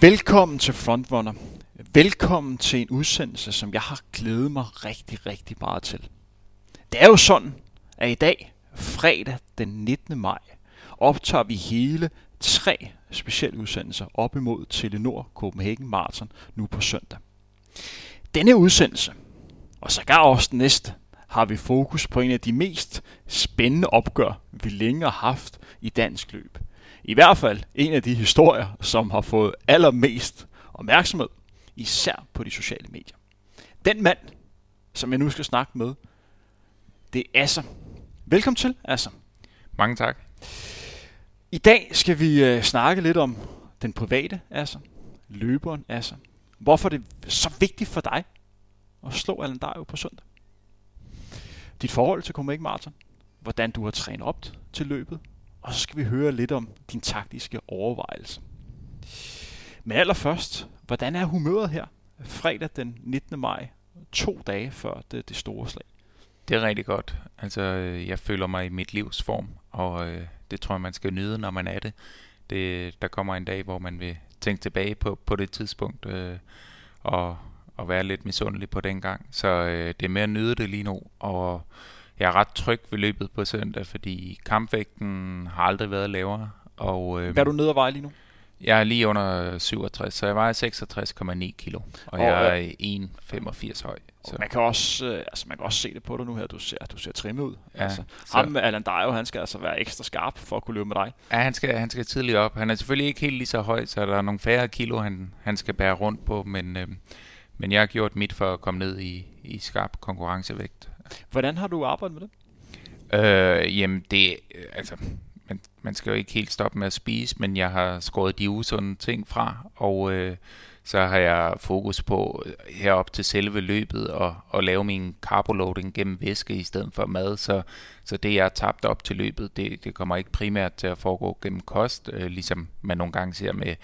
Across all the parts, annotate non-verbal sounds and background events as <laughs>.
Velkommen til Frontrunner. Velkommen til en udsendelse, som jeg har glædet mig rigtig, rigtig meget til. Det er jo sådan, at i dag, fredag den 19. maj, optager vi hele tre specielle udsendelser op imod Telenor Copenhagen Marathon nu på søndag. Denne udsendelse, og sågar også den næste, har vi fokus på en af de mest spændende opgør, vi længe har haft i dansk løb. I hvert fald en af de historier, som har fået allermest opmærksomhed, især på de sociale medier. Den mand, som jeg nu skal snakke med, det er Asser. Velkommen til, Asser. Mange tak. I dag skal vi øh, snakke lidt om den private Asser, løberen Asser. Hvorfor det er så vigtigt for dig at slå Allan Dario på søndag. Dit forhold til Copenhagen Marathon, hvordan du har trænet op til løbet, og så skal vi høre lidt om din taktiske overvejelse. Men allerførst, hvordan er humøret her fredag den 19. maj, to dage før det, det store slag? Det er rigtig godt. Altså, øh, jeg føler mig i mit livs form, og øh, det tror jeg, man skal nyde, når man er det. det. Der kommer en dag, hvor man vil tænke tilbage på, på det tidspunkt, øh, og, og være lidt misundelig på den gang. Så øh, det er mere at nyde det lige nu, og jeg er ret tryg ved løbet på søndag, fordi kampvægten har aldrig været lavere. Og, øh, Hvad er du nede at veje lige nu? Jeg er lige under 67, så jeg vejer 66,9 kilo, og, og jeg er 1,85 høj. Så. Man kan også, øh, altså man kan også se det på dig nu her, du ser, du ser trimmet ud. Ja, altså, så. Ham med Alan Dario, han skal altså være ekstra skarp for at kunne løbe med dig. Ja, han skal, han skal tidligt op. Han er selvfølgelig ikke helt lige så høj, så der er nogle færre kilo, han, han skal bære rundt på, men, øh, men jeg har gjort mit for at komme ned i, i skarp konkurrencevægt. Hvordan har du arbejdet med det? Øh, jamen, det, øh, altså, man, man skal jo ikke helt stoppe med at spise, men jeg har skåret de usunde ting fra, og øh, så har jeg fokus på øh, herop til selve løbet og, og lave min carboloading gennem væske i stedet for mad, så, så det jeg har tabt op til løbet, det, det kommer ikke primært til at foregå gennem kost, øh, ligesom man nogle gange ser med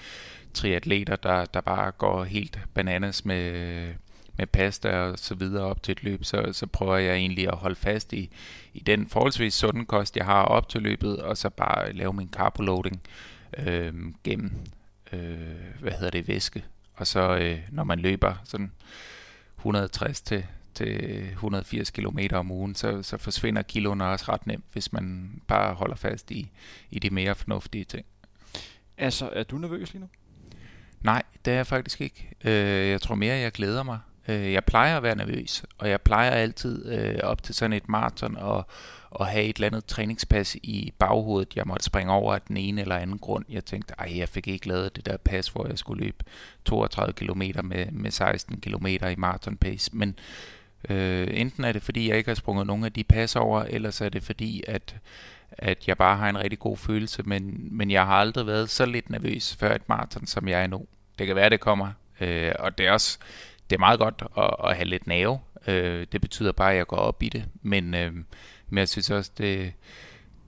triatleter, der, der bare går helt bananas med med pasta og så videre op til et løb, så, så prøver jeg egentlig at holde fast i, i den forholdsvis sunde kost, jeg har op til løbet, og så bare lave min carboloading øh, gennem, øh, hvad hedder det, væske. Og så øh, når man løber sådan 160 til, til 180 km om ugen, så, så forsvinder kiloene også ret nemt, hvis man bare holder fast i, i de mere fornuftige ting. Altså, er du nervøs lige nu? Nej, det er jeg faktisk ikke. Øh, jeg tror mere, jeg glæder mig. Øh, jeg plejer at være nervøs, og jeg plejer altid øh, op til sådan et maraton og, og have et eller andet træningspas i baghovedet, jeg måtte springe over af den ene eller anden grund. Jeg tænkte, ej, jeg fik ikke lavet det der pas, hvor jeg skulle løbe 32 km med, med 16 km i maraton pace. Men øh, enten er det, fordi jeg ikke har sprunget nogen af de pas over, eller så er det fordi, at at jeg bare har en rigtig god følelse, men, men jeg har aldrig været så lidt nervøs før et maraton, som jeg er nu. Det kan være, det kommer, øh, og det er også det er meget godt at, at have lidt nerve. Øh, det betyder bare, at jeg går op i det. Men, øh, men jeg synes også, det,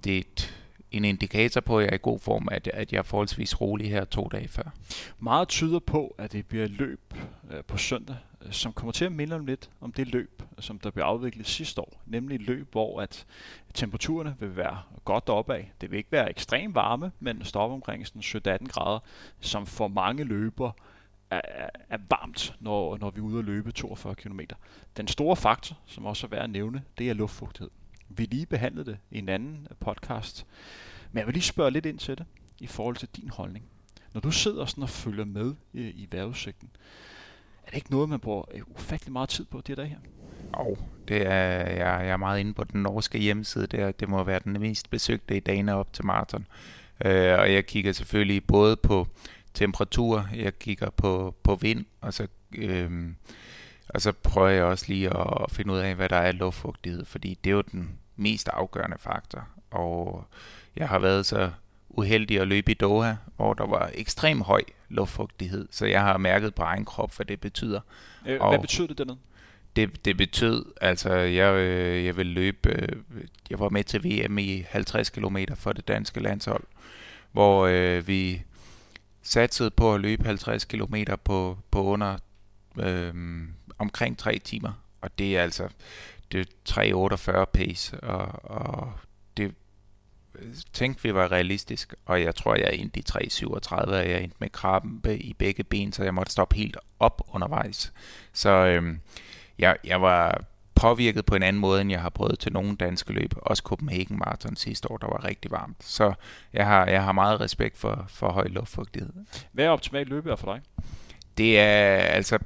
det er et, en indikator på, at jeg er i god form, at, at jeg er forholdsvis rolig her to dage før. Meget tyder på, at det bliver løb øh, på søndag, øh, som kommer til at minde om lidt om det løb, som der blev afviklet sidste år. Nemlig et løb, hvor at temperaturerne vil være godt opad. Det vil ikke være ekstremt varme, men stoppe omkring 17-18 grader, som for mange løber er, er varmt, når, når vi er ude at løbe 42 km. Den store faktor, som også er værd at nævne, det er luftfugtighed. Vi lige behandlede det i en anden øh, podcast, men jeg vil lige spørge lidt ind til det i forhold til din holdning. Når du sidder sådan og følger med i, i vejrudsigten, er det ikke noget, man bruger øh, ufattelig meget tid på de dage her? Og det er, jeg, jeg er meget inde på den norske hjemmeside. der. det må være den mest besøgte i dagene op til maraton. Øh, og jeg kigger selvfølgelig både på temperatur, jeg kigger på, på vind, og så, øhm, og så prøver jeg også lige at finde ud af, hvad der er luftfugtighed, fordi det er jo den mest afgørende faktor. Og jeg har været så uheldig at løbe i Doha, hvor der var ekstrem høj luftfugtighed, så jeg har mærket på egen krop, hvad det betyder. Øh, hvad betyder det dernede? Det, det betød, altså jeg, øh, jeg vil løbe, øh, jeg var med til VM i 50 km for det danske landshold, hvor øh, vi satsede på at løbe 50 km på, på under øh, omkring 3 timer. Og det er altså det er 3.48 pace, og, og det tænkte, vi var realistisk, og jeg tror, jeg endte i 3.37, og jeg endte med krampe i begge ben, så jeg måtte stoppe helt op undervejs. Så øhm, jeg, jeg var påvirket på en anden måde, end jeg har prøvet til nogle danske løb. Også Copenhagen Marathon sidste år, der var rigtig varmt. Så jeg har, jeg har meget respekt for, for høj luftfugtighed. Hvad er optimalt løbet for dig? Det er altså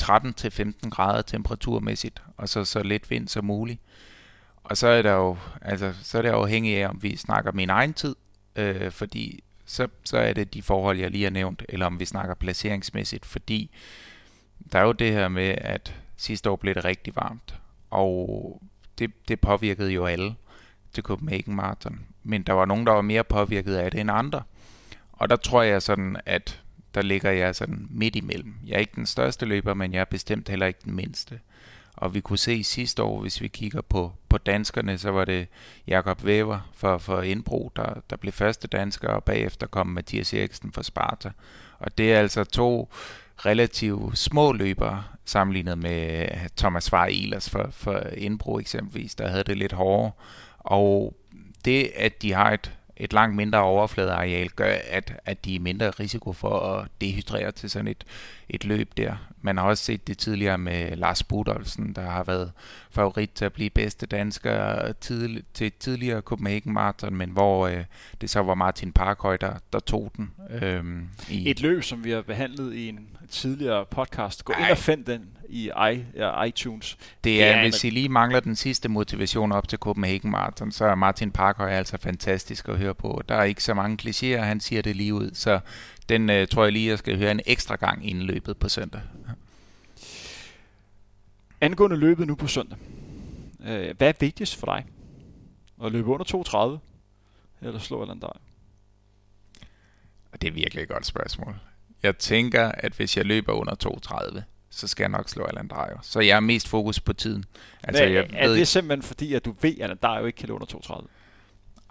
13-15 grader temperaturmæssigt, og så så lidt vind som muligt. Og så er der jo, altså, så er det afhængigt af, om vi snakker min egen tid, øh, fordi så, så er det de forhold, jeg lige har nævnt, eller om vi snakker placeringsmæssigt, fordi der er jo det her med, at sidste år blev det rigtig varmt, og det, det påvirkede jo alle til Copenhagen Marathon. Men der var nogen, der var mere påvirket af det end andre. Og der tror jeg sådan, at der ligger jeg sådan midt imellem. Jeg er ikke den største løber, men jeg er bestemt heller ikke den mindste. Og vi kunne se sidste år, hvis vi kigger på, på danskerne, så var det Jakob Weber for, for Indbro, der, der blev første dansker, og bagefter kom Mathias Eriksen for Sparta. Og det er altså to relativt små løbere, sammenlignet med øh, Thomas Svare Ehlers for, for Indbro eksempelvis, der havde det lidt hårdere. Og det, at de har et et langt mindre overfladeareal gør, at, at de er mindre risiko for at dehydrere til sådan et, et løb der. Man har også set det tidligere med Lars Budolfsen, der har været favorit til at blive bedste dansker tidl- til tidligere Copenhagen Marathon, men hvor øh, det så var Martin Parkhøj, der, der tog den. Øhm, i et løb, som vi har behandlet i en tidligere podcast. Gå Ej. ind og find den i iTunes. Det er, det er hvis I lige mangler den sidste motivation op til Copenhagen Marathon, så er Martin Parkhøj altså fantastisk at høre på. Der er ikke så mange klichéer, han siger det lige ud, så den øh, tror jeg lige, jeg skal høre en ekstra gang inden løbet på søndag. Angående løbet nu på søndag. Øh, hvad er vigtigst for dig? At løbe under 32? Eller slå eller dig? Det er virkelig et godt spørgsmål. Jeg tænker, at hvis jeg løber under 32, så skal jeg nok slå Alan Dreyer. Så jeg er mest fokus på tiden. Altså, Men, jeg er ved, det simpelthen fordi, at du ved, at Dreyer ikke kan under 32?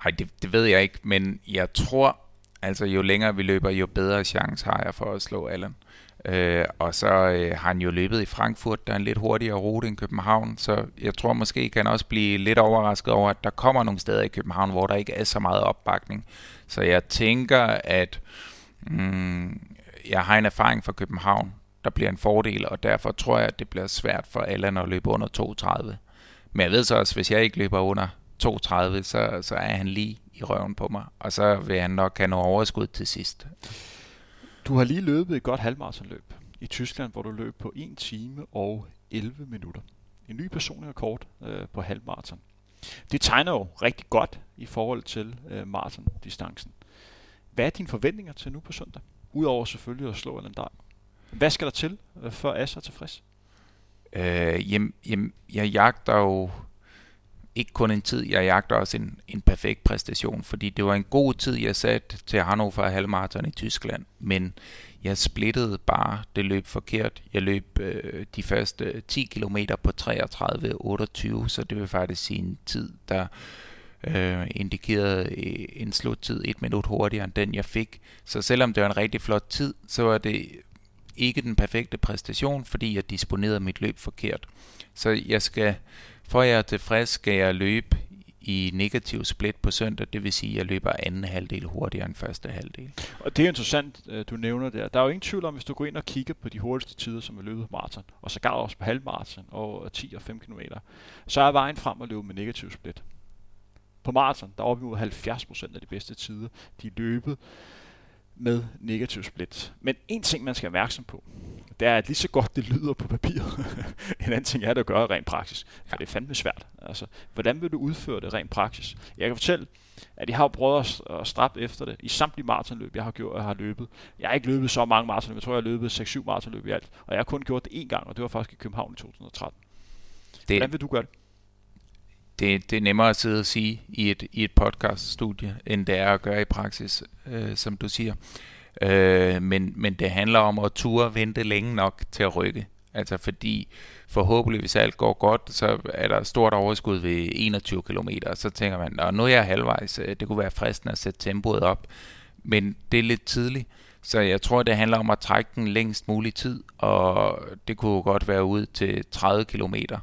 Nej, det, det ved jeg ikke, men jeg tror, altså jo længere vi løber, jo bedre chance har jeg for at slå Allen. Øh, og så øh, har han jo løbet i Frankfurt, der er en lidt hurtigere rute end København, så jeg tror måske kan også blive lidt overrasket over, at der kommer nogle steder i København, hvor der ikke er så meget opbakning. Så jeg tænker, at mm, jeg har en erfaring fra København, der bliver en fordel, og derfor tror jeg, at det bliver svært for Allan at løbe under 32. Men jeg ved så også, at hvis jeg ikke løber under 32, så, så er han lige i røven på mig, og så vil han nok have noget overskud til sidst. Du har lige løbet et godt halvmarathonløb i Tyskland, hvor du løb på 1 time og 11 minutter. En ny personlig rekord øh, på halvmarathon. Det tegner jo rigtig godt i forhold til øh, maratondistancen. Hvad er dine forventninger til nu på søndag? Udover selvfølgelig at slå Allan dag. Hvad skal der til, øh, for Asser er tilfreds? Øh, jamen, jamen, jeg jagter jo ikke kun en tid, jeg jagter også en, en perfekt præstation, fordi det var en god tid, jeg satte til Hannover halvmarathon i Tyskland, men jeg splittede bare det løb forkert. Jeg løb øh, de første 10 km på 33-28, så det vil faktisk sige en tid, der øh, indikerede øh, en sluttid et minut hurtigere end den, jeg fik. Så selvom det var en rigtig flot tid, så var det ikke den perfekte præstation, fordi jeg disponerede mit løb forkert. Så jeg skal, for at jeg er tilfreds, skal jeg løbe i negativ split på søndag, det vil sige, at jeg løber anden halvdel hurtigere end første halvdel. Og det er interessant, øh, du nævner der. Der er jo ingen tvivl om, hvis du går ind og kigger på de hurtigste tider, som er løbet på maraton, og så gav også på halvmaraton og 10 og 5 km, så er vejen frem at løbe med negativ split. På maraton, der er op imod 70% af de bedste tider, de er løbet med negativ split. Men en ting, man skal være opmærksom på, det er, at lige så godt det lyder på papiret, <laughs> en anden ting er det at gøre rent praksis. For det er fandme svært. Altså, hvordan vil du udføre det rent praksis? Jeg kan fortælle, at jeg har prøvet at strappe efter det i samtlige maratonløb, jeg har gjort, jeg har løbet. Jeg har ikke løbet så mange maratonløb, jeg tror, jeg har løbet 6-7 maratonløb i alt. Og jeg har kun gjort det én gang, og det var faktisk i København i 2013. Det, hvordan vil du gøre det? Det, det er nemmere at sidde og sige i et, i et podcaststudie, end det er at gøre i praksis, øh, som du siger. Øh, men, men det handler om at ture vente længe nok til at rykke. Altså fordi forhåbentlig, hvis alt går godt, så er der stort overskud ved 21 km, så tænker man, at nu er jeg halvvejs, øh, det kunne være fristende at sætte tempoet op. Men det er lidt tidligt, så jeg tror, det handler om at trække den længst mulig tid, og det kunne godt være ud til 30 kilometer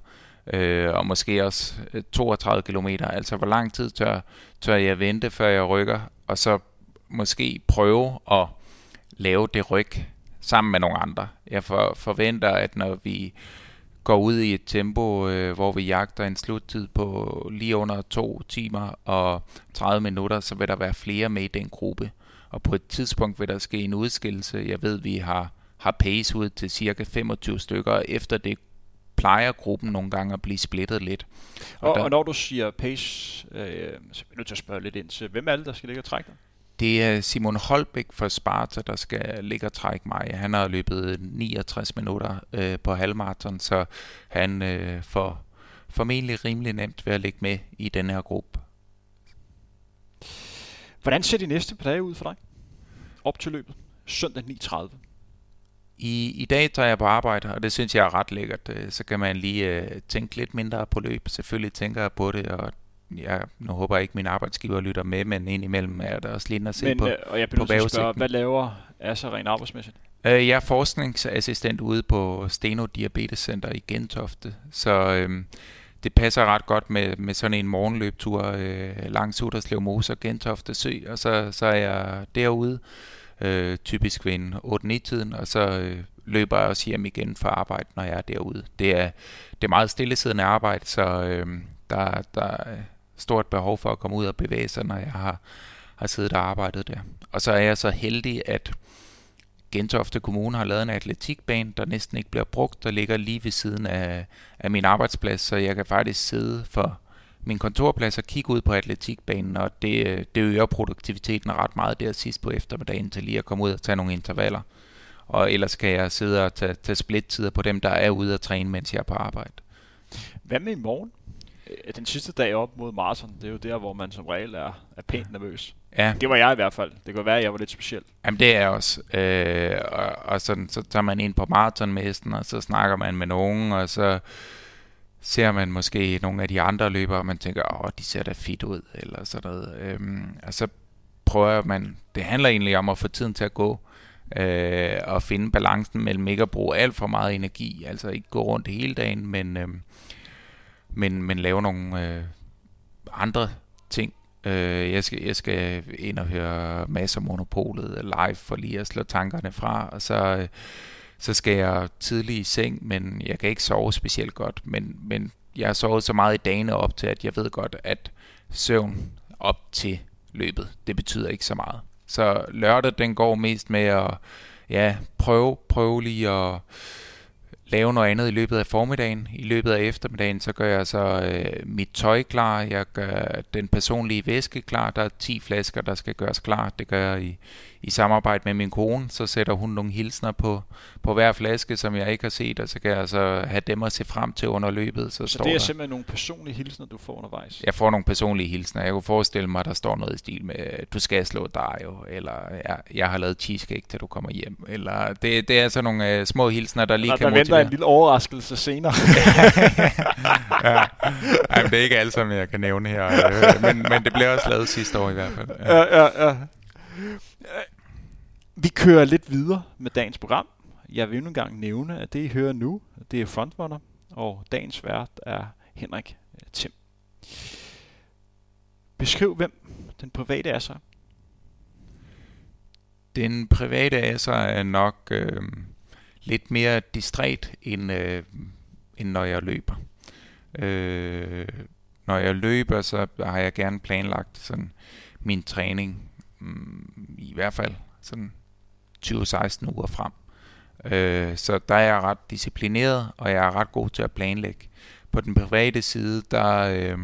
øh, og måske også øh, 32 km. Altså hvor lang tid tør, tør jeg vente, før jeg rykker, og så måske prøve at lave det ryg sammen med nogle andre. Jeg for, forventer, at når vi går ud i et tempo, øh, hvor vi jagter en sluttid på lige under to timer og 30 minutter, så vil der være flere med i den gruppe. Og på et tidspunkt vil der ske en udskillelse. Jeg ved, vi har, har pace ud til cirka 25 stykker, og efter det plejer gruppen nogle gange at blive splittet lidt. Og, og, der, og når du siger pace, øh, så er vi nødt til at spørge lidt ind til, hvem er det, der skal ligge og trække dig? Det er Simon Holbæk fra Sparta, der skal ligge og trække mig. Han har løbet 69 minutter øh, på halvmarathon, så han øh, får formentlig rimelig nemt ved at ligge med i den her gruppe. Hvordan ser de næste par dage ud for dig? Op til løbet. Søndag 9.30. I, I dag tager jeg på arbejde, og det synes jeg er ret lækkert. Øh, så kan man lige uh, tænke lidt mindre på løb. Selvfølgelig tænker jeg på det, og jeg, nu håber jeg ikke, at min arbejdsgiver lytter med, men indimellem er der også lidt at se men, på øh, og jeg på spørge, hvad laver Asser rent arbejdsmæssigt? Øh, jeg er forskningsassistent ude på Steno Diabetes Center i Gentofte, så øh, det passer ret godt med, med sådan en morgenløbtur øh, langs Uderslev Mose og Gentofte Sø, og så, så er jeg derude, øh, øh, typisk ved en 8-9-tiden, og så øh, løber jeg også hjem igen for arbejde, når jeg er derude. Det er, det er meget stillesiddende arbejde, så øh, der, der, stort behov for at komme ud og bevæge sig, når jeg har, har siddet og arbejdet der. Og så er jeg så heldig, at Gentofte Kommune har lavet en atletikbane, der næsten ikke bliver brugt, der ligger lige ved siden af, af min arbejdsplads, så jeg kan faktisk sidde for min kontorplads og kigge ud på atletikbanen, og det, det øger produktiviteten ret meget der sidst på eftermiddagen til lige at komme ud og tage nogle intervaller. Og ellers kan jeg sidde og tage, tage split-tider på dem, der er ude at træne, mens jeg er på arbejde. Hvad med i morgen? Øh, den sidste dag op mod maraton, det er jo der, hvor man som regel er, er pænt nervøs. Ja. Det var jeg i hvert fald. Det kan være, at jeg var lidt speciel. Jamen det er jeg også. Øh, og, og sådan, så tager man ind på maratonmesten, og så snakker man med nogen, og så ser man måske nogle af de andre løbere, og man tænker, åh, de ser da fedt ud, eller sådan noget. Øhm, og så prøver man, det handler egentlig om at få tiden til at gå, øh, og finde balancen mellem ikke at bruge alt for meget energi, altså ikke gå rundt hele dagen, men, øh, men, men lave nogle øh, andre ting. Øh, jeg, skal, jeg skal ind og høre masser af Monopolet live for lige at slå tankerne fra, og så, øh, så skal jeg tidligt i seng, men jeg kan ikke sove specielt godt, men, men jeg har sovet så meget i dagene op til, at jeg ved godt, at søvn op til løbet, det betyder ikke så meget. Så lørdag, den går mest med at ja, prøve, prøve lige at lave noget andet i løbet af formiddagen. I løbet af eftermiddagen, så gør jeg så øh, mit tøj klar. Jeg gør den personlige væske klar. Der er 10 flasker, der skal gøres klar. Det gør jeg i, i samarbejde med min kone. Så sætter hun nogle hilsner på, på hver flaske, som jeg ikke har set, og så kan jeg så have dem at se frem til under løbet. Så, så står det er der, simpelthen nogle personlige hilsner, du får undervejs? Jeg får nogle personlige hilsner. Jeg kunne forestille mig, at der står noget i stil med, du skal slå dig jo, eller jeg, jeg har lavet cheesecake, til du kommer hjem. Eller det, det er sådan nogle uh, små hilsner, der lige der, kan der motivere. en lille overraskelse senere. <laughs> ja. Ej, men det er ikke alt, som jeg kan nævne her. Øh, men, men det blev også lavet sidste år i hvert fald. Ja, ja, ja. ja. Vi kører lidt videre med dagens program. Jeg vil endnu en gang nævne, at det I hører nu, det er Frontrunner, og dagens vært er Henrik øh, Tim. Beskriv, hvem den private er så. Den private er så er nok øh, lidt mere distræt, end, øh, end når jeg løber. Øh, når jeg løber, så har jeg gerne planlagt sådan min træning, mm, i hvert fald sådan 20-16 uger frem. Øh, så der er jeg ret disciplineret, og jeg er ret god til at planlægge. På den private side, der, øh,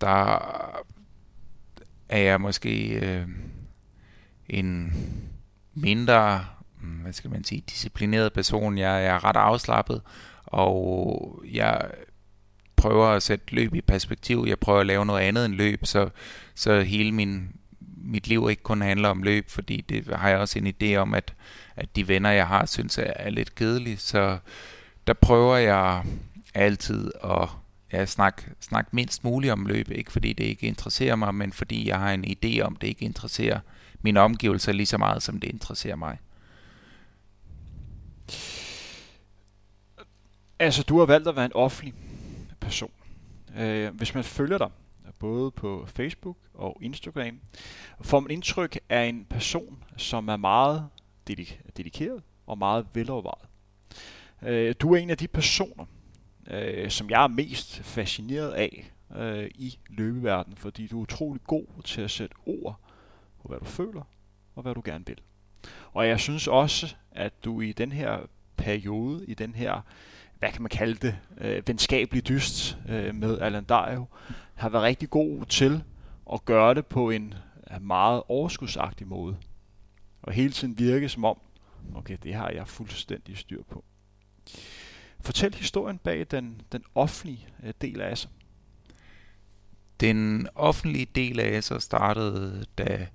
der er jeg måske øh, en mindre, mm, hvad skal man sige, disciplineret person. Jeg er ret afslappet, og jeg prøver at sætte løb i perspektiv. Jeg prøver at lave noget andet end løb, så, så hele min mit liv ikke kun handler om løb, fordi det har jeg også en idé om, at, at de venner, jeg har, synes er, er lidt kedelige. Så der prøver jeg altid at ja, snakke, snakke mindst muligt om løb. Ikke fordi det ikke interesserer mig, men fordi jeg har en idé om, det ikke interesserer mine omgivelser lige så meget, som det interesserer mig. Altså, du har valgt at være en offentlig person. Øh, hvis man følger dig, både på Facebook og Instagram, får man indtryk af en person, som er meget dedik- dedikeret og meget velovervejet. Øh, du er en af de personer, øh, som jeg er mest fascineret af øh, i løbeverdenen, fordi du er utrolig god til at sætte ord på, hvad du føler og hvad du gerne vil. Og jeg synes også, at du i den her periode, i den her, hvad kan man kalde det, øh, venskabelig dyst øh, med Alan Dario, har været rigtig god til at gøre det på en øh, meget overskudsagtig måde. Og hele tiden virke som om, okay, det har jeg fuldstændig styr på. Fortæl historien bag den, den offentlige øh, del af sig. Den offentlige del af ASER startede, da,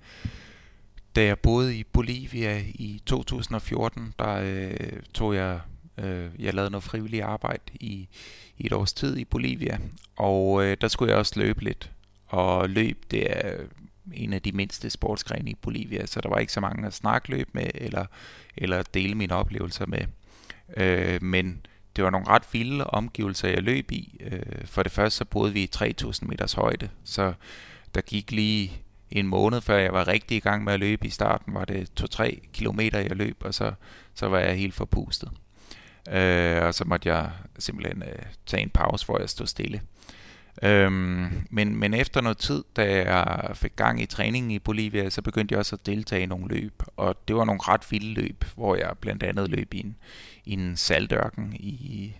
da jeg boede i Bolivia i 2014. Der øh, tog jeg, øh, jeg lavede noget frivilligt arbejde i, i et års tid i Bolivia, og øh, der skulle jeg også løbe lidt. Og løb, det er en af de mindste sportsgrene i Bolivia, så der var ikke så mange at snakke løb med, eller, eller dele mine oplevelser med. Øh, men det var nogle ret vilde omgivelser, jeg løb i. Øh, for det første så boede vi i 3000 meters højde, så der gik lige en måned, før jeg var rigtig i gang med at løbe. I starten var det 2-3 kilometer, jeg løb, og så, så var jeg helt forpustet. Øh, og så måtte jeg simpelthen øh, tage en pause, hvor jeg stod stille. Øhm, men, men efter noget tid, da jeg fik gang i træningen i Bolivia, så begyndte jeg også at deltage i nogle løb. Og det var nogle ret vilde løb, hvor jeg blandt andet løb i en, i en saltørken i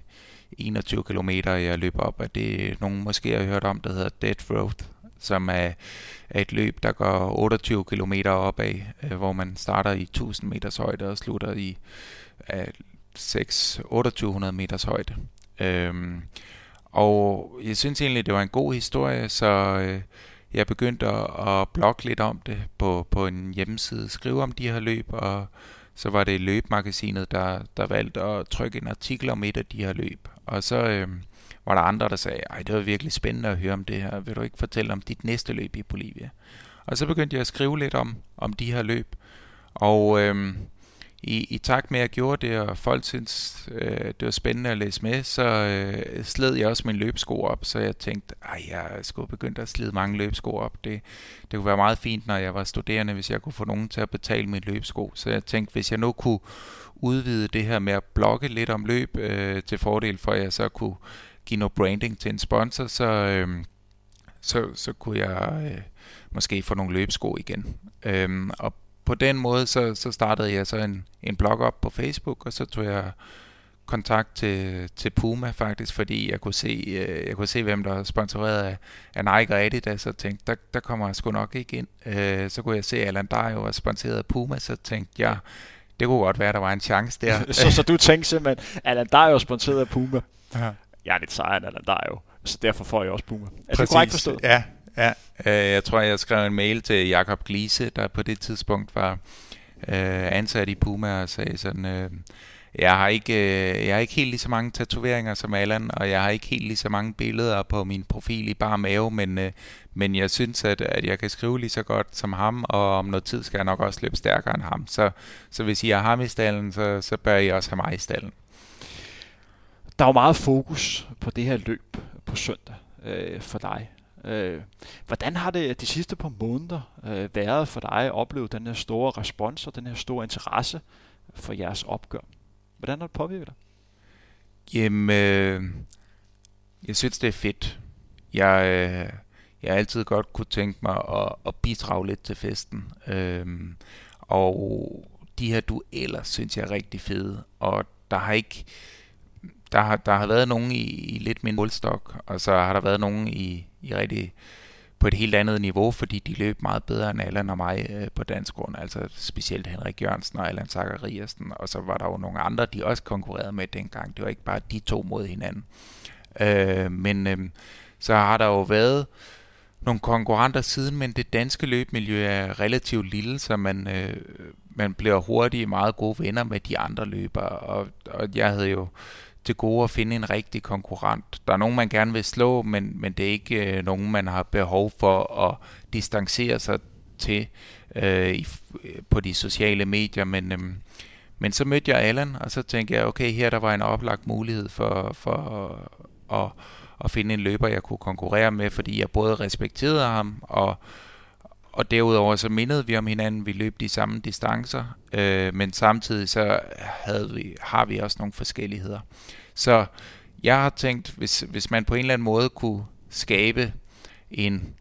21 km. Jeg løb op af det, nogen måske har hørt om, der hedder Dead Road, som er, er et løb, der går 28 km opad, øh, hvor man starter i 1000 meters højde og slutter i øh, 6 2800 meters højde. Øhm, og jeg synes egentlig, det var en god historie, så øh, jeg begyndte at, at blogge lidt om det på, på en hjemmeside, skrive om de her løb, og så var det løbmagasinet, der, der valgte at trykke en artikel om et af de her løb. Og så øh, var der andre, der sagde, ej, det var virkelig spændende at høre om det her. Vil du ikke fortælle om dit næste løb i Bolivia? Og så begyndte jeg at skrive lidt om, om de her løb. Og øh, i, i takt med, at jeg gjorde det, og folk syntes, øh, det var spændende at læse med, så øh, sled jeg også min løbesko op, så jeg tænkte, ej, jeg skulle begynde at slide mange løbesko op. Det, det kunne være meget fint, når jeg var studerende, hvis jeg kunne få nogen til at betale mine løbesko. Så jeg tænkte, hvis jeg nu kunne udvide det her med at blogge lidt om løb øh, til fordel for, at jeg så kunne give noget branding til en sponsor, så, øh, så, så kunne jeg øh, måske få nogle løbesko igen. Øh, og på den måde, så, så startede jeg så en, en blog op på Facebook, og så tog jeg kontakt til, til Puma faktisk, fordi jeg kunne se, øh, jeg kunne se hvem der var sponsoreret af, af Nike og Adidas, og tænkte, der, der kommer jeg sgu nok ikke ind. Øh, så kunne jeg se, at Alan Dario var sponsoreret af Puma, så tænkte jeg, det kunne godt være, der var en chance der. <laughs> så, så du tænkte simpelthen, Alan Dario er sponsoreret af Puma? Ja. Jeg er lidt sejere end Alan Dario, så derfor får jeg også Puma. Er Præcis. det korrekt forstået? Ja, Ja, øh, jeg tror, jeg skrev en mail til Jakob Glise, der på det tidspunkt var øh, ansat i Puma og sagde sådan, øh, jeg har ikke øh, jeg har ikke helt lige så mange tatoveringer som Allan, og jeg har ikke helt lige så mange billeder på min profil i bare mave, men, øh, men jeg synes, at, at jeg kan skrive lige så godt som ham, og om noget tid skal jeg nok også løbe stærkere end ham. Så, så hvis I har ham i stallen, så, så bør I også have mig i stallen. Der er jo meget fokus på det her løb på søndag øh, for dig. Øh, hvordan har det de sidste par måneder øh, været for dig at opleve den her store respons og den her store interesse for jeres opgør? Hvordan har det påvirket dig? Jamen, øh, jeg synes, det er fedt. Jeg, øh, jeg har altid godt kunne tænke mig at, at bidrage lidt til festen. Øh, og de her dueller synes jeg er rigtig fede. Og der har ikke der har, der har været nogen i, i lidt min målstok, og så har der været nogen i, i rigtig på et helt andet niveau, fordi de løb meget bedre end Allan og mig øh, på dansk grund, altså specielt Henrik Jørgensen og Allan Zachariasen, og så var der jo nogle andre, de også konkurrerede med dengang. Det var ikke bare de to mod hinanden. Øh, men øh, så har der jo været nogle konkurrenter siden, men det danske løbmiljø er relativt lille, så man, øh, man bliver hurtigt meget gode venner med de andre løbere, og, og jeg havde jo til gode at finde en rigtig konkurrent. Der er nogen, man gerne vil slå, men, men det er ikke øh, nogen, man har behov for at distancere sig til øh, i, øh, på de sociale medier. Men, øh, Men så mødte jeg Allan, og så tænkte jeg, okay, her der var en oplagt mulighed for, for at, at finde en løber, jeg kunne konkurrere med, fordi jeg både respekterede ham, og, og derudover så mindede vi om hinanden, vi løb de samme distancer, øh, men samtidig så havde vi, har vi også nogle forskelligheder. Så jeg har tænkt, hvis, hvis man på en eller anden måde kunne skabe en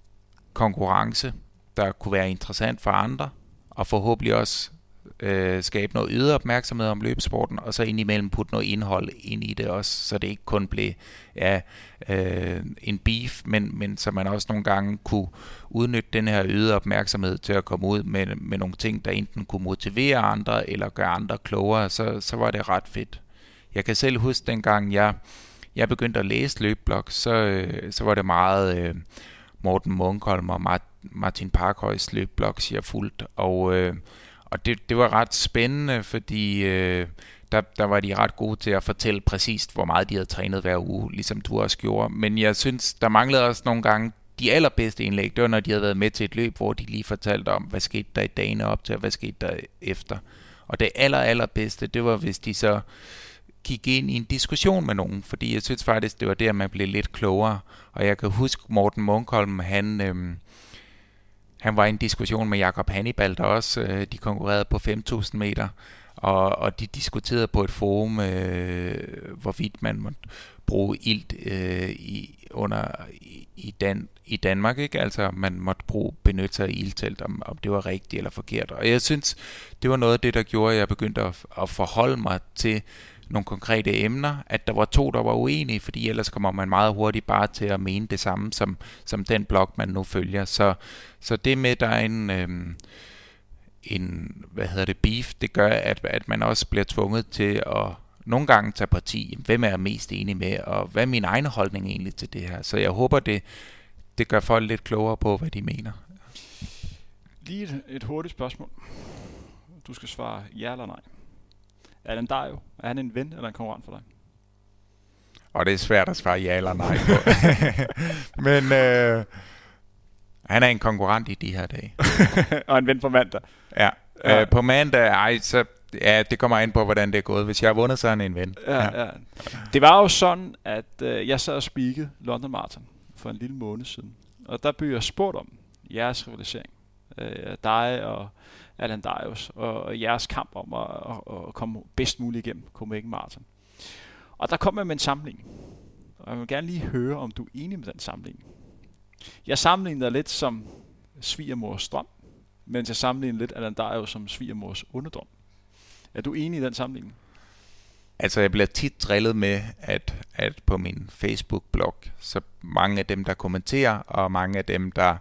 konkurrence, der kunne være interessant for andre, og forhåbentlig også øh, skabe noget ydre opmærksomhed om løbesporten, og så indimellem putte noget indhold ind i det også, så det ikke kun blev ja, øh, en beef, men, men så man også nogle gange kunne udnytte den her ydre opmærksomhed til at komme ud med, med nogle ting, der enten kunne motivere andre, eller gøre andre klogere, så, så var det ret fedt. Jeg kan selv huske dengang, jeg, jeg begyndte at læse løbblog, så, øh, så var det meget øh, Morten Munkholm og Martin Parkhøjs løbblogs, jeg fulgt, og øh, og det, det var ret spændende, fordi øh, der, der var de ret gode til at fortælle præcist, hvor meget de havde trænet hver uge, ligesom du også gjorde. Men jeg synes, der manglede også nogle gange de allerbedste indlæg. Det var, når de havde været med til et løb, hvor de lige fortalte om, hvad skete der i dagene op til, og hvad skete der efter. Og det aller, allerbedste, det var, hvis de så gik ind i en diskussion med nogen, fordi jeg synes faktisk, det var der, man blev lidt klogere. Og jeg kan huske Morten Munkholm, han... Øh, han var i en diskussion med Jakob Hannibal, der også øh, de konkurrerede på 5.000 meter, og, og de diskuterede på et forum, øh, hvorvidt man måtte bruge ilt øh, i, under, i, i, Dan, i Danmark, ikke? Altså, man måtte bruge, benytte sig af ildtelt, om, om det var rigtigt eller forkert. Og jeg synes, det var noget af det, der gjorde, at jeg begyndte at, at forholde mig til nogle konkrete emner, at der var to, der var uenige, fordi ellers kommer man meget hurtigt bare til at mene det samme, som, som den blog, man nu følger. Så, så det med, der er en, Øh, en hvad hedder det, beef, det gør, at, at man også bliver tvunget til at nogle gange tage parti. Hvem er jeg mest enig med, og hvad er min egen holdning egentlig til det her? Så jeg håber, det, det gør folk lidt klogere på, hvad de mener. Lige et, et hurtigt spørgsmål. Du skal svare ja eller nej. Alan Dario, er han en ven eller en konkurrent for dig? Og det er svært at svare ja eller nej på. <laughs> Men øh, han er en konkurrent i de her dage. <laughs> og en ven på mandag. Ja. ja. Øh, på mandag, ej, så Ja, det kommer ind på, hvordan det er gået. Hvis jeg har vundet, så er han en ven. Ja, ja. Det var jo sådan, at øh, jeg sad og spikede London Marathon for en lille måned siden. Og der blev jeg spurgt om jeres rivalisering. Øh, dig og Alan Darius og jeres kamp om at, at, at komme bedst muligt igennem Copenhagen Marathon. Og der kom jeg med en samling, Og jeg vil gerne lige høre, om du er enig med den samling. Jeg sammenligner lidt som svigermors drøm, mens jeg sammenligner lidt Alan Darius som svigermors underdrøm. Er du enig i den sammenligning? Altså, jeg bliver tit drillet med, at, at på min Facebook-blog, så mange af dem, der kommenterer, og mange af dem, der,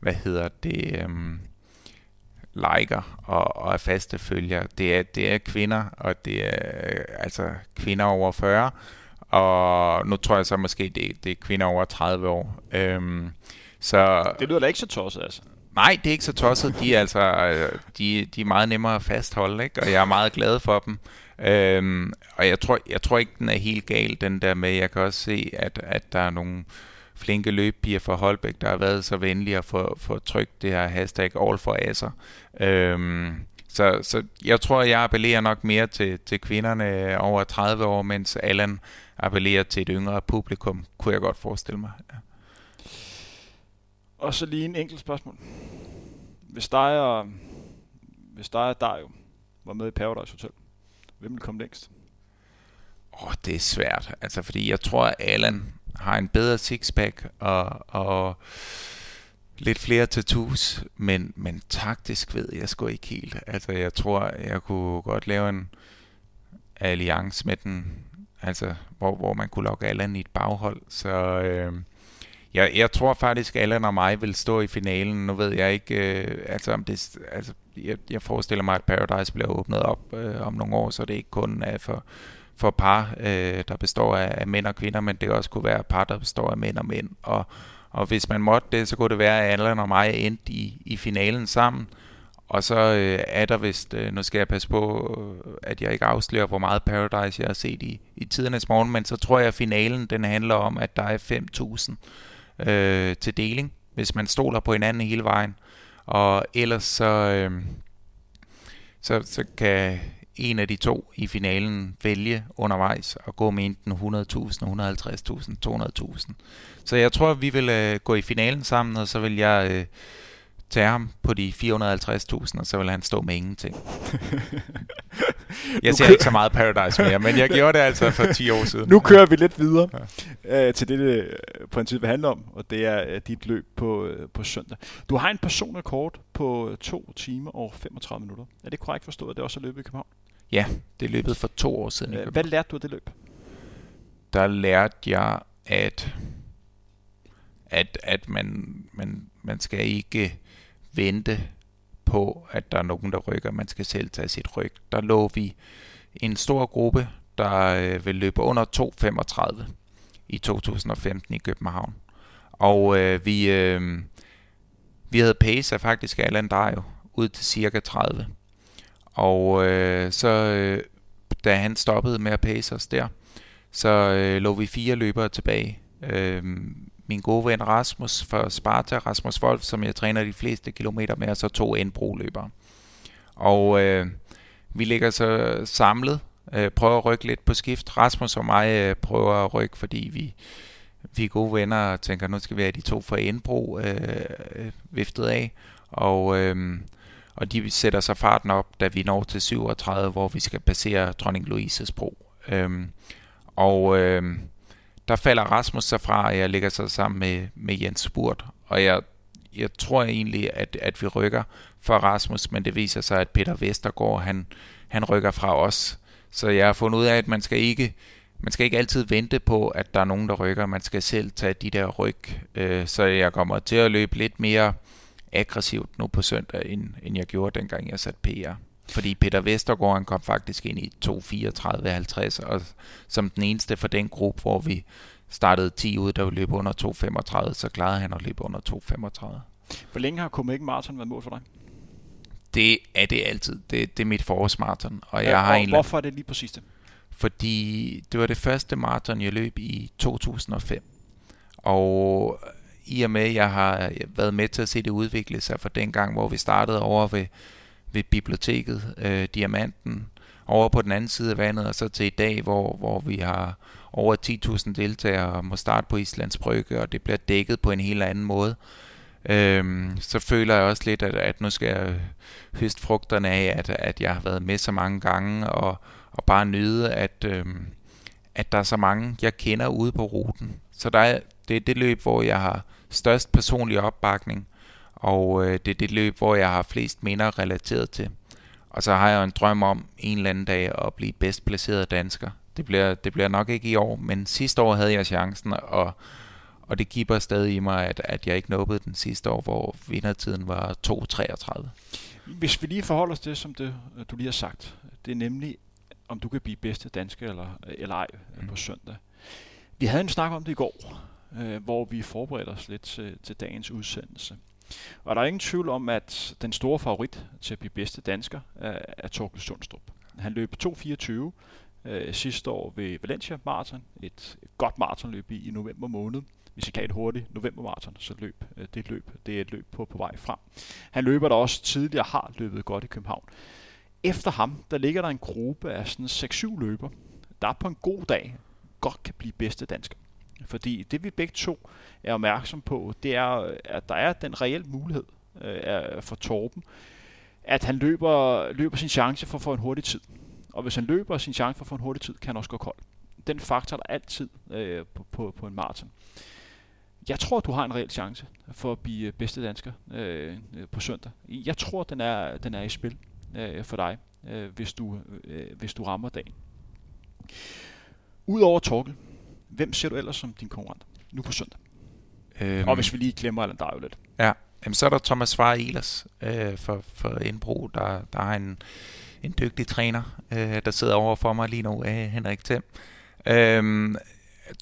hvad hedder det, øhm, liker og, og er faste følgere, det er, det er kvinder, og det er altså kvinder over 40, og nu tror jeg så måske, det, det er kvinder over 30 år. Øhm, så, det lyder da ikke så tosset, altså. Nej, det er ikke så tosset. De er, altså, de, de er meget nemmere at fastholde, ikke? og jeg er meget glad for dem. Øhm, og jeg tror, jeg tror ikke, den er helt gal, den der med, jeg kan også se, at, at der er nogle flinke løbpiger fra Holbæk, der har været så venlige at få, få trykt det her hashtag all for asser. Øhm, så, så jeg tror, jeg appellerer nok mere til, til kvinderne over 30 år, mens Allan appellerer til et yngre publikum, kunne jeg godt forestille mig. Ja. Og så lige en enkelt spørgsmål. Hvis dig og, hvis dig og Dario var med i Paradise Hotel, hvem vil komme længst? Åh, oh, det er svært. Altså, fordi jeg tror, at Allan har en bedre sixpack og, og lidt flere tattoos, men, men taktisk ved jeg sgu ikke helt. Altså, jeg tror, jeg kunne godt lave en alliance med den, altså, hvor, hvor man kunne lokke Allan i et baghold. Så øh, jeg, jeg tror faktisk, Allan og mig vil stå i finalen. Nu ved jeg ikke, øh, altså, om det, altså, jeg, jeg forestiller mig, at Paradise bliver åbnet op øh, om nogle år, så det ikke kun er for for par, øh, der består af, af mænd og kvinder, men det også kunne være par, der består af mænd og mænd. Og, og hvis man måtte det, så kunne det være, at Allan og mig endte i, i finalen sammen. Og så øh, er der vist, øh, nu skal jeg passe på, øh, at jeg ikke afslører, hvor meget Paradise jeg har set i, i tidernes morgen, men så tror jeg, at finalen den handler om, at der er 5.000 øh, til deling, hvis man stoler på hinanden hele vejen. Og ellers så, øh, så, så kan en af de to i finalen vælge undervejs og gå med enten 100.000, 150.000, 200.000. Så jeg tror, vi vil øh, gå i finalen sammen, og så vil jeg øh, tage ham på de 450.000, og så vil han stå med ingenting. <laughs> jeg ser ikke så meget Paradise mere, men jeg gjorde det altså for 10 år siden. Nu kører vi lidt videre ja. øh, til det, det princippet handler om, og det er øh, dit løb på, øh, på søndag. Du har en personlig kort på 2 timer og 35 minutter. Er det korrekt forstået, at det også er løbet i København? Ja, det er løbet for to år siden i København. Hvad lærte du af det løb? Der lærte jeg, at, at, at man, man, man skal ikke vente på, at der er nogen, der rykker. Man skal selv tage sit ryg. Der lå vi en stor gruppe, der øh, vil løbe under 2.35 i 2015 i København. Og øh, vi, øh, vi havde pace af faktisk Allan Dario ud til cirka 30. Og øh, så øh, da han stoppede med at pace os der, så øh, lå vi fire løbere tilbage. Øh, min gode ven Rasmus fra Sparta, Rasmus Wolf, som jeg træner de fleste kilometer med, og så to indbroløbere. Og øh, vi ligger så samlet, øh, prøver at rykke lidt på skift. Rasmus og mig øh, prøver at rykke, fordi vi, vi er gode venner og tænker, nu skal vi have de to fra indbro øh, øh, viftet af. Og, øh, og de sætter sig farten op, da vi når til 37, hvor vi skal passere Dronning Louises bro. Øhm, og... øhm, der falder Rasmus sig fra, og jeg ligger så sammen med, med Jens Spurt. Og jeg, jeg tror egentlig, at, at vi rykker for Rasmus, men det viser sig, at Peter Vestergaard, han, han rykker fra os. Så jeg har fundet ud af, at man skal ikke man skal ikke altid vente på, at der er nogen, der rykker. Man skal selv tage de der ryg. Øh, så jeg kommer til at løbe lidt mere aggressivt nu på søndag, end, end jeg gjorde dengang jeg satte PR. Fordi Peter Vestergaard han kom faktisk ind i 2.34.50, og som den eneste for den gruppe, hvor vi startede 10 ud, der løbe under 2.35, så klarede han at løbe under 2.35. Hvor længe har Copenhagen Marathon været mål for dig? Det er det altid. Det, det er mit forårsmarathon. Og jeg ja, har og en hvorfor er det lige præcis det? Fordi det var det første maraton, jeg løb i 2005. Og i og med, at jeg har øh, været med til at se det udvikle sig fra den gang, hvor vi startede over ved ved biblioteket, øh, Diamanten, over på den anden side af vandet, og så til i dag, hvor, hvor vi har over 10.000 deltagere og må starte på Islands Brygge, og det bliver dækket på en helt anden måde. Øhm, så føler jeg også lidt, at, at nu skal jeg høste frugterne af, at, at jeg har været med så mange gange, og, og bare nyde, at, øhm, at der er så mange, jeg kender ude på ruten. Så der er, det er det løb, hvor jeg har størst personlig opbakning, og øh, det er det løb, hvor jeg har flest minder relateret til. Og så har jeg en drøm om en eller anden dag at blive bedst placeret dansker. Det bliver, det bliver nok ikke i år, men sidste år havde jeg chancen, og, og det giver stadig i mig, at, at jeg ikke nåede den sidste år, hvor vindertiden var 2.33. Hvis vi lige forholder os til, som det, du lige har sagt, det er nemlig, om du kan blive bedste dansker eller, eller ej mm. på søndag. Vi havde en snak om det i går, øh, hvor vi forbereder os lidt til, til dagens udsendelse. Og der er ingen tvivl om, at den store favorit til at blive bedste dansker er, er Torkel Sundstrup. Han løb 2.24 øh, sidste år ved Valencia Marathon, et, et godt maratonløb i, i november måned. Hvis I kan et hurtigt november maraton, så løb øh, det løb. Det er et løb på, på vej frem. Han løber der også tidligere har løbet godt i København. Efter ham, der ligger der en gruppe af sådan 6-7 løber, der på en god dag godt kan blive bedste dansker. Fordi det vi begge to er opmærksom på, det er, at der er den reelle mulighed øh, for Torben, at han løber, løber sin chance for at få en hurtig tid. Og hvis han løber sin chance for at få en hurtig tid, kan han også gå kold. Den faktor er der altid øh, på, på, på en maraton. Jeg tror, du har en reel chance for at blive bedste dansker øh, på søndag. Jeg tror, den er, den er i spil øh, for dig, øh, hvis, du, øh, hvis du rammer dagen. Udover Torkel, Hvem ser du ellers som din konkurrent nu på søndag? Øhm, og hvis vi lige glemmer Allan Dario lidt. Ja, Jamen, så er der Thomas Svare Ehlers øh, for, for Indbro, der, der har en, en dygtig træner, øh, der sidder over for mig lige nu, øh, Henrik Thiem. Øhm,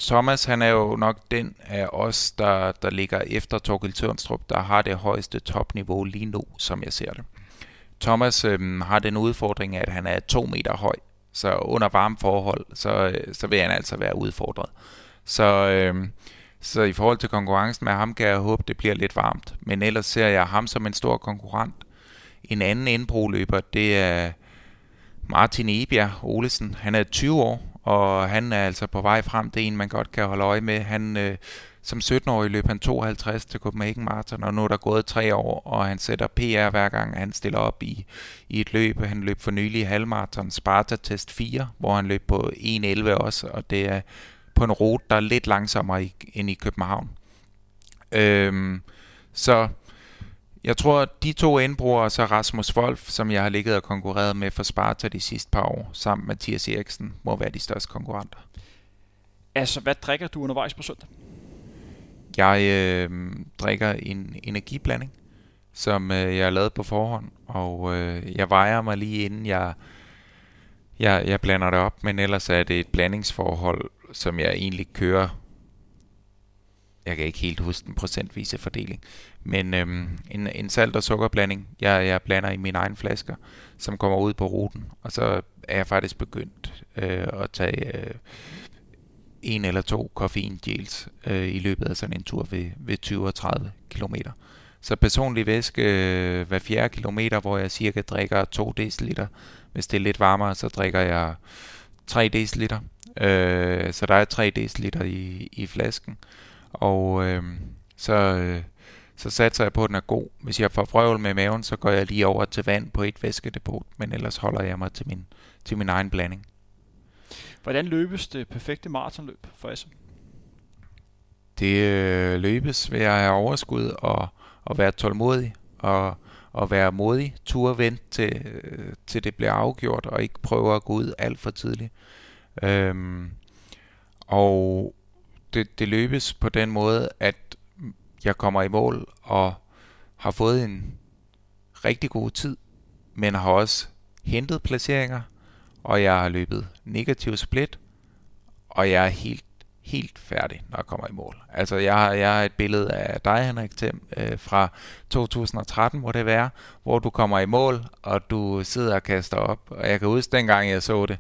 Thomas, han er jo nok den af os, der, der ligger efter Torgild Tørnstrup, der har det højeste topniveau lige nu, som jeg ser det. Thomas øh, har den udfordring, at han er to meter høj, så under varme forhold, så, øh, så vil han altså være udfordret. Så, øh, så i forhold til konkurrencen med ham, kan jeg håbe, det bliver lidt varmt. Men ellers ser jeg ham som en stor konkurrent. En anden indbroløber, det er, Martin Ebjerg Olesen. Han er 20 år, og han er altså på vej frem. Det er en, man godt kan holde øje med. Han, øh, som 17-årig løb han 52 til Copenhagen Marathon, og nu er der gået tre år, og han sætter PR hver gang han stiller op i, i et løb. Han løb for nylig halvmarathon Sparta Test 4, hvor han løb på 1.11 også, og det er på en rute, der er lidt langsommere i, end i København. Øhm, så jeg tror, at de to indbrugere, og så Rasmus Wolf, som jeg har ligget og konkurreret med for Sparta de sidste par år, samt Mathias Eriksen, må være de største konkurrenter. Altså, hvad drikker du undervejs på søndag? Jeg øh, drikker en energiblanding, som øh, jeg har lavet på forhånd, og øh, jeg vejer mig lige inden jeg, jeg, jeg blander det op, men ellers er det et blandingsforhold, som jeg egentlig kører. Jeg kan ikke helt huske den procentvise fordeling, men øhm, en, en salt- og sukkerblanding, jeg, jeg blander i mine egne flasker, som kommer ud på ruten, og så er jeg faktisk begyndt øh, at tage øh, en eller to koffeingels øh, i løbet af sådan en tur ved, ved 20 og 30 km. Så personlig væske øh, hver fjerde kilometer, hvor jeg cirka drikker 2 dl. Hvis det er lidt varmere, så drikker jeg 3 dl. Øh, så der er 3 dl i, i flasken. Og øh, så, øh, så satser jeg på, at den er god. Hvis jeg får frøvl med maven, så går jeg lige over til vand på et væskedepot, men ellers holder jeg mig til min, til min egen blanding. Hvordan løbes det perfekte maratonløb for Asse? Det øh, løbes ved at have overskud og, og være tålmodig og, og være modig, Tur vente til, øh, til det bliver afgjort og ikke prøve at gå ud alt for tidligt. Øhm, og det, det løbes på den måde, at jeg kommer i mål og har fået en rigtig god tid, men har også hentet placeringer, og jeg har løbet negativ split, og jeg er helt, helt færdig, når jeg kommer i mål. Altså, jeg har, jeg har et billede af dig, Henrik Thiem, øh, fra 2013, må det være, hvor du kommer i mål, og du sidder og kaster op. Og jeg kan huske, dengang jeg så det,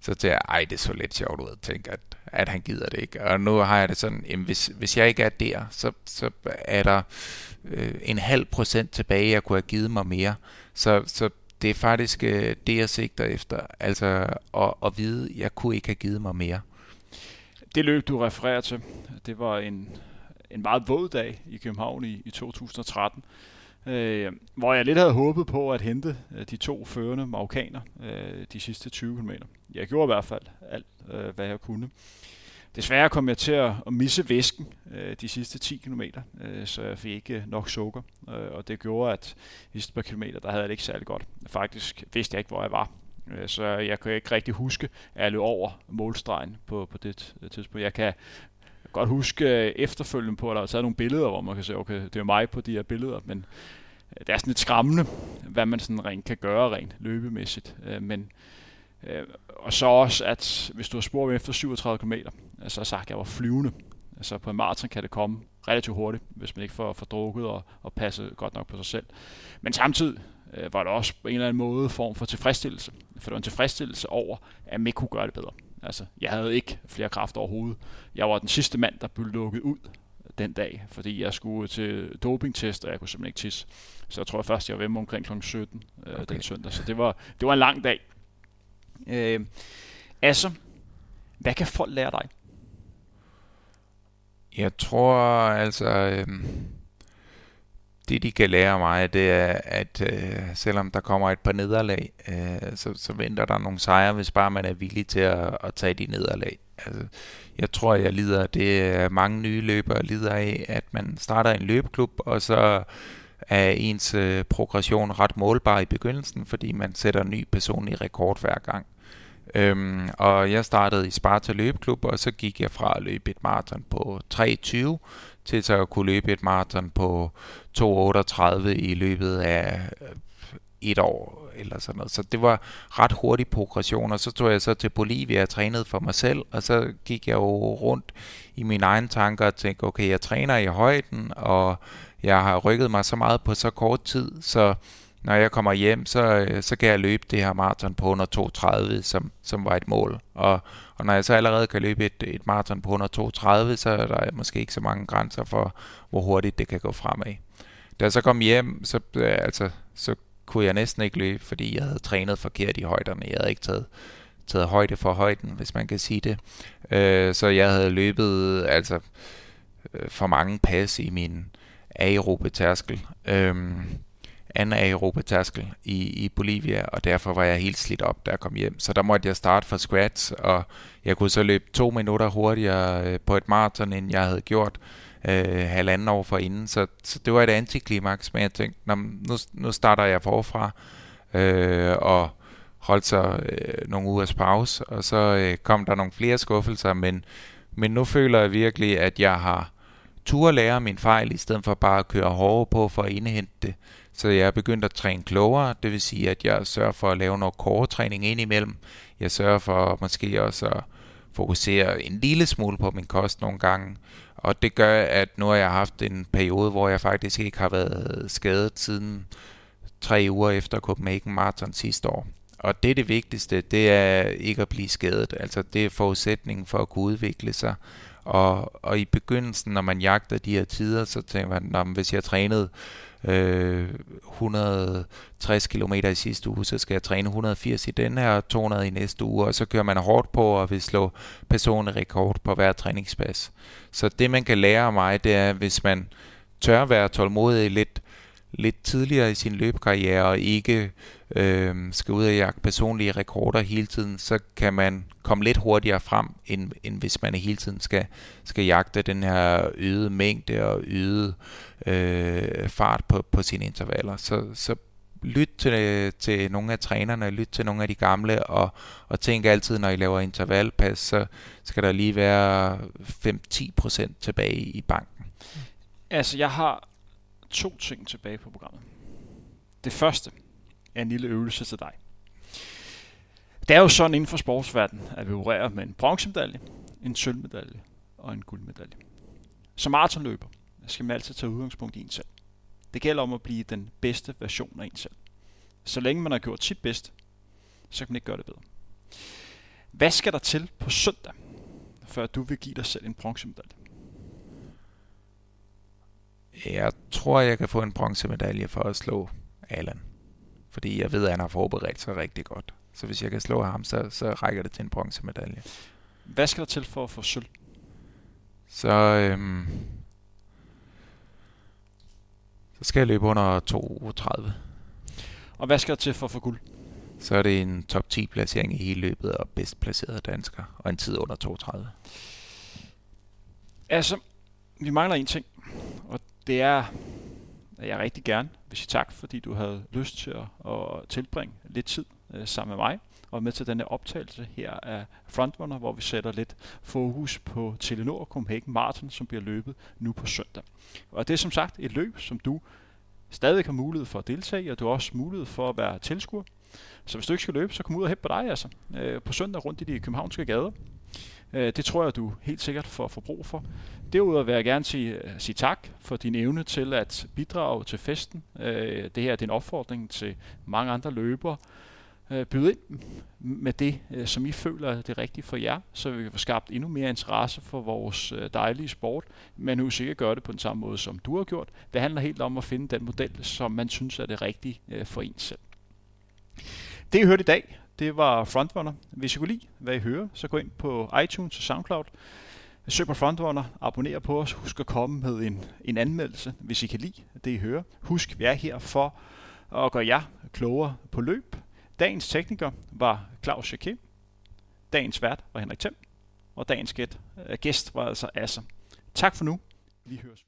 så tænkte jeg, ej, det så lidt sjovt ud at tænke, at, at han gider det ikke. Og nu har jeg det sådan, jamen, hvis, hvis jeg ikke er der, så, så er der øh, en halv procent tilbage, jeg kunne have givet mig mere. Så, så det er faktisk øh, det, jeg sigter efter. Altså at, at vide, at jeg kunne ikke have givet mig mere. Det løb, du refererer til, det var en, en meget våd dag i København i, i 2013 øh, hvor jeg lidt havde håbet på at hente øh, de to førende marokkaner øh, de sidste 20 km. Jeg gjorde i hvert fald alt, øh, hvad jeg kunne. Desværre kom jeg til at, at misse væsken øh, de sidste 10 km, øh, så jeg fik ikke øh, nok sukker, øh, og det gjorde, at de sidste par kilometer, der havde jeg det ikke særlig godt. Faktisk vidste jeg ikke, hvor jeg var, øh, så jeg kan ikke rigtig huske, at jeg løb over målstregen på, på det øh, tidspunkt. Jeg kan godt huske efterfølgende på, at der er taget nogle billeder, hvor man kan se, okay, det er mig på de her billeder, men det er sådan lidt skræmmende, hvad man sådan rent kan gøre rent løbemæssigt. Men Øh, og så også, at hvis du har spurgt efter 37 km, så har sagt, at jeg var flyvende. Altså på en maraton kan det komme relativt hurtigt, hvis man ikke får, får drukket og, og passe godt nok på sig selv. Men samtidig øh, var der også på en eller anden måde form for tilfredsstillelse. For det var en tilfredsstillelse over, at man ikke kunne gøre det bedre. Altså, jeg havde ikke flere kræfter overhovedet. Jeg var den sidste mand, der blev lukket ud den dag, fordi jeg skulle til dopingtest, og jeg kunne simpelthen ikke tisse. Så jeg tror jeg først, jeg var hjemme omkring kl. 17 øh, okay. den søndag. Så det var, det var en lang dag. Øh, altså, hvad kan folk lære dig? Jeg tror altså, øh, det de kan lære mig, det er, at øh, selvom der kommer et par nederlag, øh, så, så venter der nogle sejre, hvis bare man er villig til at, at tage de nederlag. Altså, jeg tror, jeg lider, det er mange nye løbere lider af, at man starter en løbeklub, og så er ens øh, progression ret målbar i begyndelsen, fordi man sætter en ny personlig rekord hver gang. Øhm, og jeg startede i Sparta Løbeklub, og så gik jeg fra at løbe et maraton på 3.20 til så at kunne løbe et maraton på 2.38 i løbet af øh, et år eller sådan noget. Så det var ret hurtig progression, og så tog jeg så til Bolivia og trænede for mig selv, og så gik jeg jo rundt i mine egne tanker og tænkte, okay, jeg træner i højden, og jeg har rykket mig så meget på så kort tid, så når jeg kommer hjem, så, øh, så kan jeg løbe det her maraton på 132, som, som var et mål. Og, og når jeg så allerede kan løbe et, et maraton på 132, så er der måske ikke så mange grænser for, hvor hurtigt det kan gå fremad. Da jeg så kom hjem, så, øh, altså, så kunne jeg næsten ikke løbe, fordi jeg havde trænet forkert i højderne. Jeg havde ikke taget, taget højde for højden, hvis man kan sige det. Øh, så jeg havde løbet altså øh, for mange pas i min aerobe tærskel. Øh, anaerobe tærskel i, i Bolivia, og derfor var jeg helt slidt op, da jeg kom hjem. Så der måtte jeg starte fra scratch, og jeg kunne så løbe to minutter hurtigere øh, på et maraton, end jeg havde gjort øh, halvanden år for inden. Så, så det var et antiklimaks, men jeg tænkte, nu, nu starter jeg forfra, øh, og holdt så øh, nogle ugers pause, og så øh, kom der nogle flere skuffelser, men, men nu føler jeg virkelig, at jeg har turde lære min fejl, i stedet for bare at køre hårdere på for at indhente det. Så jeg er begyndt at træne klogere, det vil sige, at jeg sørger for at lave noget core-træning indimellem. Jeg sørger for måske også at fokusere en lille smule på min kost nogle gange. Og det gør, at nu har jeg haft en periode, hvor jeg faktisk ikke har været skadet siden tre uger efter Copenhagen Marathon sidste år. Og det er det vigtigste, det er ikke at blive skadet. Altså det er forudsætningen for at kunne udvikle sig. Og, og i begyndelsen, når man jagter de her tider, så tænker man, hvis jeg trænede øh, 160 km i sidste uge, så skal jeg træne 180 i den her, 200 i næste uge, og så kører man hårdt på og vil slå personlig rekord på hver træningspas. Så det man kan lære af mig, det er, hvis man tør være tålmodig lidt, lidt tidligere i sin løbekarriere og ikke øh, skal ud og jagte personlige rekorder hele tiden, så kan man komme lidt hurtigere frem, end, end hvis man hele tiden skal, skal jagte den her øgede mængde og øgede øh, fart på, på sine intervaller. Så, så lyt til, til nogle af trænerne, lyt til nogle af de gamle, og, og tænk altid, når I laver intervalpas, så skal der lige være 5-10% tilbage i banken. Altså, jeg har to ting tilbage på programmet. Det første er en lille øvelse til dig. Det er jo sådan inden for sportsverdenen, at vi opererer med en bronzemedalje, en sølvmedalje og en guldmedalje. Som maratonløber skal man altid tage udgangspunkt i en selv. Det gælder om at blive den bedste version af en selv. Så længe man har gjort sit bedste, så kan man ikke gøre det bedre. Hvad skal der til på søndag, før du vil give dig selv en bronzemedalje? Jeg tror, jeg kan få en bronzemedalje for at slå Allan. Fordi jeg ved, at han har forberedt sig rigtig godt. Så hvis jeg kan slå ham, så, så rækker det til en bronzemedalje. Hvad skal der til for at få sølv? Så, øhm, så skal jeg løbe under 32. Og hvad skal der til for at få guld? Så er det en top 10 placering i hele løbet og bedst placeret dansker, og en tid under 32. Altså, vi mangler en ting, og det er, at jeg rigtig gerne vil sige tak, fordi du havde lyst til at, at tilbringe lidt tid øh, sammen med mig og med til denne optagelse her af Frontrunner, hvor vi sætter lidt fokus på Telenor Copenhagen Marathon, som bliver løbet nu på søndag. Og det er som sagt et løb, som du stadig har mulighed for at deltage i, og du har også mulighed for at være tilskuer. Så hvis du ikke skal løbe, så kom ud og hæb på dig altså. Øh, på søndag rundt i de københavnske gader. Øh, det tror jeg, du helt sikkert får, får brug for. Derudover vil jeg gerne sige, øh, sige tak for din evne til at bidrage til festen. Uh, det her er din opfordring til mange andre løbere. Øh, uh, byde ind med det, som I føler er det rigtige for jer, så vi kan få skabt endnu mere interesse for vores dejlige sport, men husk ikke at gøre det på den samme måde, som du har gjort. Det handler helt om at finde den model, som man synes er det rigtige for en selv. Det I hørte i dag, det var Frontrunner. Hvis I kunne lide, hvad I hører, så gå ind på iTunes og SoundCloud. Søg på Frontrunner, abonner på os, husk at komme med en, en anmeldelse, hvis I kan lide det, I hører. Husk, vi er her for at gøre jer klogere på løb. Dagens tekniker var Claus Jacquet. Dagens vært var Henrik Thiem. Og dagens gæst, øh, gæst var altså Asser. Tak for nu. Vi høres.